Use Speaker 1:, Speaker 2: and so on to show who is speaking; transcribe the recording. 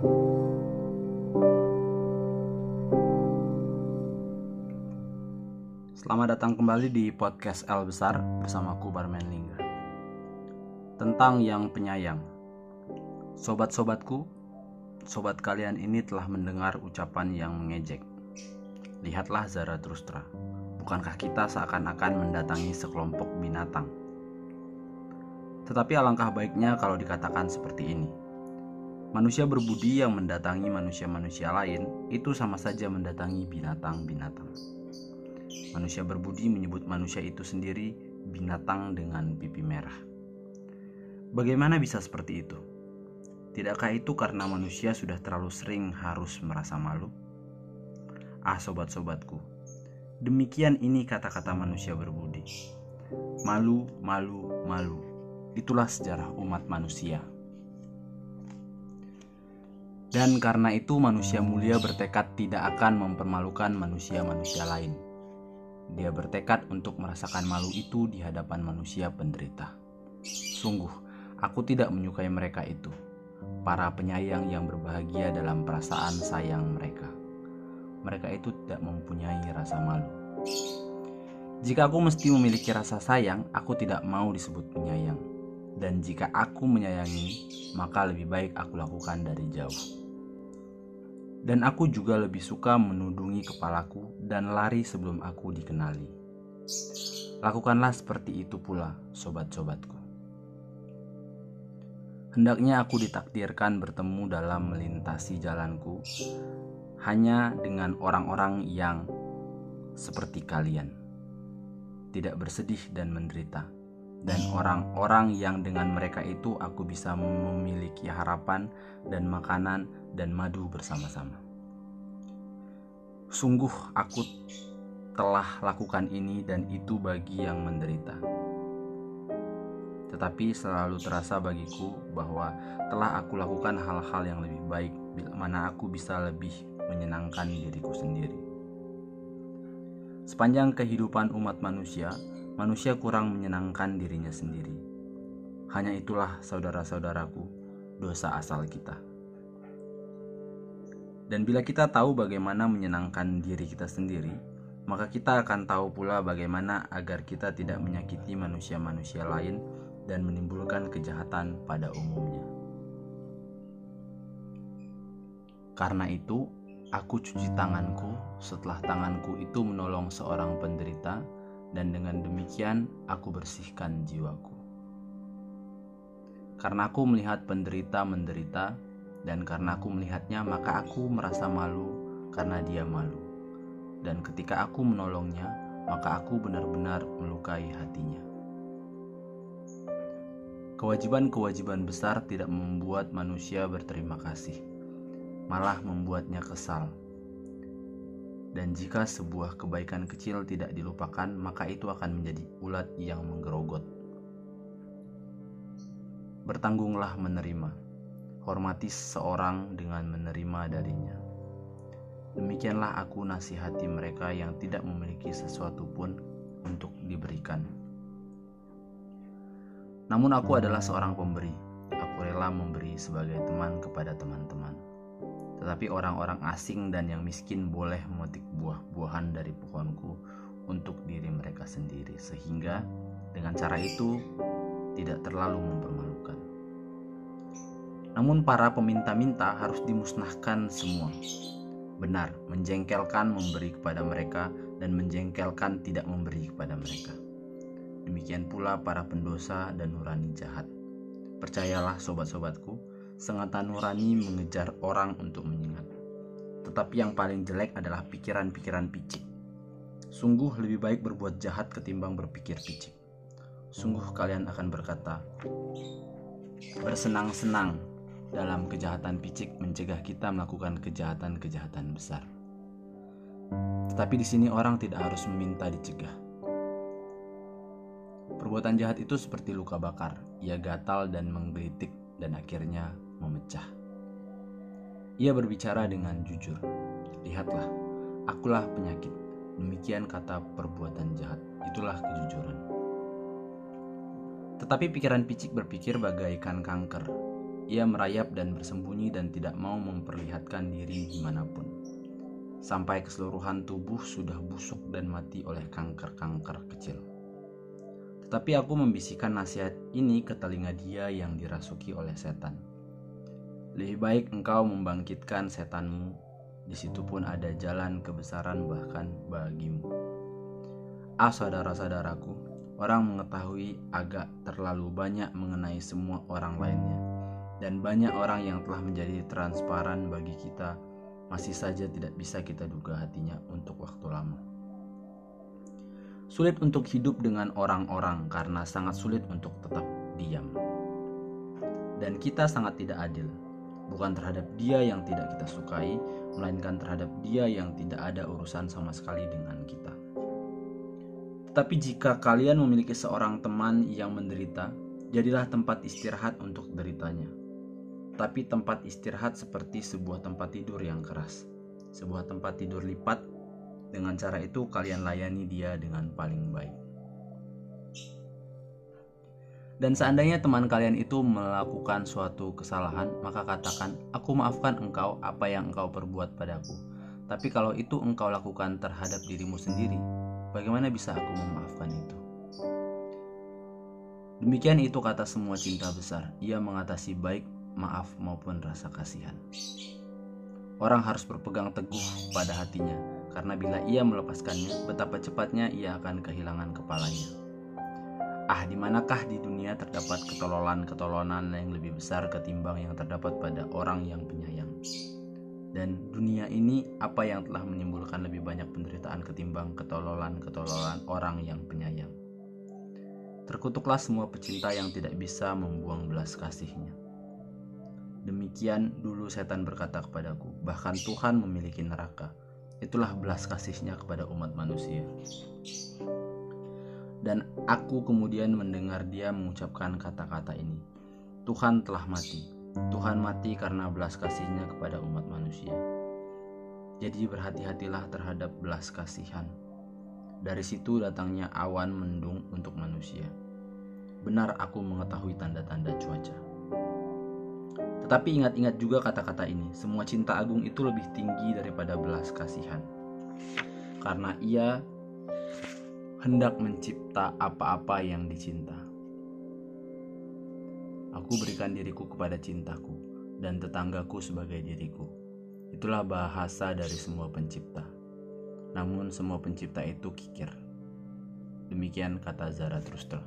Speaker 1: Selamat datang kembali di podcast L Besar bersama aku Barman Lingga. Tentang yang penyayang. Sobat-sobatku, sobat kalian ini telah mendengar ucapan yang mengejek. Lihatlah Zarathustra Bukankah kita seakan-akan mendatangi sekelompok binatang? Tetapi alangkah baiknya kalau dikatakan seperti ini Manusia berbudi yang mendatangi manusia-manusia lain itu sama saja mendatangi binatang-binatang. Manusia berbudi menyebut manusia itu sendiri binatang dengan pipi merah. Bagaimana bisa seperti itu? Tidakkah itu karena manusia sudah terlalu sering harus merasa malu? Ah, sobat-sobatku, demikian ini kata-kata manusia berbudi. Malu, malu, malu. Itulah sejarah umat manusia. Dan karena itu manusia mulia bertekad tidak akan mempermalukan manusia-manusia lain dia bertekad untuk merasakan malu itu di hadapan manusia penderita. Sungguh, aku tidak menyukai mereka itu, para penyayang yang berbahagia dalam perasaan sayang mereka. Mereka itu tidak mempunyai rasa malu. Jika aku mesti memiliki rasa sayang, aku tidak mau disebut penyayang. Dan jika aku menyayangi, maka lebih baik aku lakukan dari jauh dan aku juga lebih suka menudungi kepalaku dan lari sebelum aku dikenali. Lakukanlah seperti itu pula, sobat-sobatku. Hendaknya aku ditakdirkan bertemu dalam melintasi jalanku hanya dengan orang-orang yang seperti kalian, tidak bersedih dan menderita, dan orang-orang yang dengan mereka itu aku bisa memiliki harapan dan makanan dan madu bersama-sama. Sungguh aku telah lakukan ini dan itu bagi yang menderita. Tetapi selalu terasa bagiku bahwa telah aku lakukan hal-hal yang lebih baik bila mana aku bisa lebih menyenangkan diriku sendiri. Sepanjang kehidupan umat manusia, manusia kurang menyenangkan dirinya sendiri. Hanya itulah saudara-saudaraku, dosa asal kita. Dan bila kita tahu bagaimana menyenangkan diri kita sendiri, maka kita akan tahu pula bagaimana agar kita tidak menyakiti manusia-manusia lain dan menimbulkan kejahatan pada umumnya. Karena itu, aku cuci tanganku setelah tanganku itu menolong seorang penderita, dan dengan demikian aku bersihkan jiwaku. Karena aku melihat penderita menderita, dan karena aku melihatnya, maka aku merasa malu karena dia malu. Dan ketika aku menolongnya, maka aku benar-benar melukai hatinya. Kewajiban-kewajiban besar tidak membuat manusia berterima kasih, malah membuatnya kesal. Dan jika sebuah kebaikan kecil tidak dilupakan, maka itu akan menjadi ulat yang menggerogot. Bertanggunglah menerima hormati seorang dengan menerima darinya. Demikianlah aku nasihati mereka yang tidak memiliki sesuatu pun untuk diberikan. Namun aku adalah seorang pemberi. Aku rela memberi sebagai teman kepada teman-teman. Tetapi orang-orang asing dan yang miskin boleh memetik buah-buahan dari pohonku untuk diri mereka sendiri sehingga dengan cara itu tidak terlalu mempermalukan. Namun para peminta-minta harus dimusnahkan semua. Benar, menjengkelkan memberi kepada mereka dan menjengkelkan tidak memberi kepada mereka. Demikian pula para pendosa dan nurani jahat. Percayalah sobat-sobatku, sengatan nurani mengejar orang untuk menyengat. Tetapi yang paling jelek adalah pikiran-pikiran picik. Sungguh lebih baik berbuat jahat ketimbang berpikir picik. Sungguh kalian akan berkata, bersenang-senang dalam kejahatan picik mencegah kita melakukan kejahatan-kejahatan besar. Tetapi di sini orang tidak harus meminta dicegah. Perbuatan jahat itu seperti luka bakar, ia gatal dan menggelitik dan akhirnya memecah. Ia berbicara dengan jujur. Lihatlah, akulah penyakit. Demikian kata perbuatan jahat. Itulah kejujuran. Tetapi pikiran picik berpikir bagaikan kanker, ia merayap dan bersembunyi dan tidak mau memperlihatkan diri di mana pun. Sampai keseluruhan tubuh sudah busuk dan mati oleh kanker-kanker kecil. Tetapi aku membisikkan nasihat ini ke telinga dia yang dirasuki oleh setan. Lebih baik engkau membangkitkan setanmu, di situ pun ada jalan kebesaran bahkan bagimu. Ah saudara-saudaraku, orang mengetahui agak terlalu banyak mengenai semua orang lainnya dan banyak orang yang telah menjadi transparan bagi kita masih saja tidak bisa kita duga hatinya untuk waktu lama. Sulit untuk hidup dengan orang-orang karena sangat sulit untuk tetap diam. Dan kita sangat tidak adil, bukan terhadap dia yang tidak kita sukai, melainkan terhadap dia yang tidak ada urusan sama sekali dengan kita. Tetapi jika kalian memiliki seorang teman yang menderita, jadilah tempat istirahat untuk deritanya tapi tempat istirahat seperti sebuah tempat tidur yang keras, sebuah tempat tidur lipat. Dengan cara itu, kalian layani dia dengan paling baik. Dan seandainya teman kalian itu melakukan suatu kesalahan, maka katakan, "Aku maafkan engkau apa yang engkau perbuat padaku." Tapi kalau itu engkau lakukan terhadap dirimu sendiri, bagaimana bisa aku memaafkan itu? Demikian itu kata semua cinta besar. Ia mengatasi baik maaf maupun rasa kasihan. Orang harus berpegang teguh pada hatinya, karena bila ia melepaskannya, betapa cepatnya ia akan kehilangan kepalanya. Ah, di manakah di dunia terdapat ketololan-ketololan yang lebih besar ketimbang yang terdapat pada orang yang penyayang? Dan dunia ini apa yang telah menimbulkan lebih banyak penderitaan ketimbang ketololan-ketololan orang yang penyayang? Terkutuklah semua pecinta yang tidak bisa membuang belas kasihnya. Demikian dulu setan berkata kepadaku, bahkan Tuhan memiliki neraka. Itulah belas kasihnya kepada umat manusia. Dan aku kemudian mendengar dia mengucapkan kata-kata ini. Tuhan telah mati. Tuhan mati karena belas kasihnya kepada umat manusia. Jadi berhati-hatilah terhadap belas kasihan. Dari situ datangnya awan mendung untuk manusia. Benar aku mengetahui tanda-tanda cuaca. Tetapi ingat-ingat juga kata-kata ini, semua cinta agung itu lebih tinggi daripada belas kasihan. Karena ia hendak mencipta apa-apa yang dicinta. Aku berikan diriku kepada cintaku dan tetanggaku sebagai diriku. Itulah bahasa dari semua pencipta. Namun semua pencipta itu kikir. Demikian kata Zarathustra.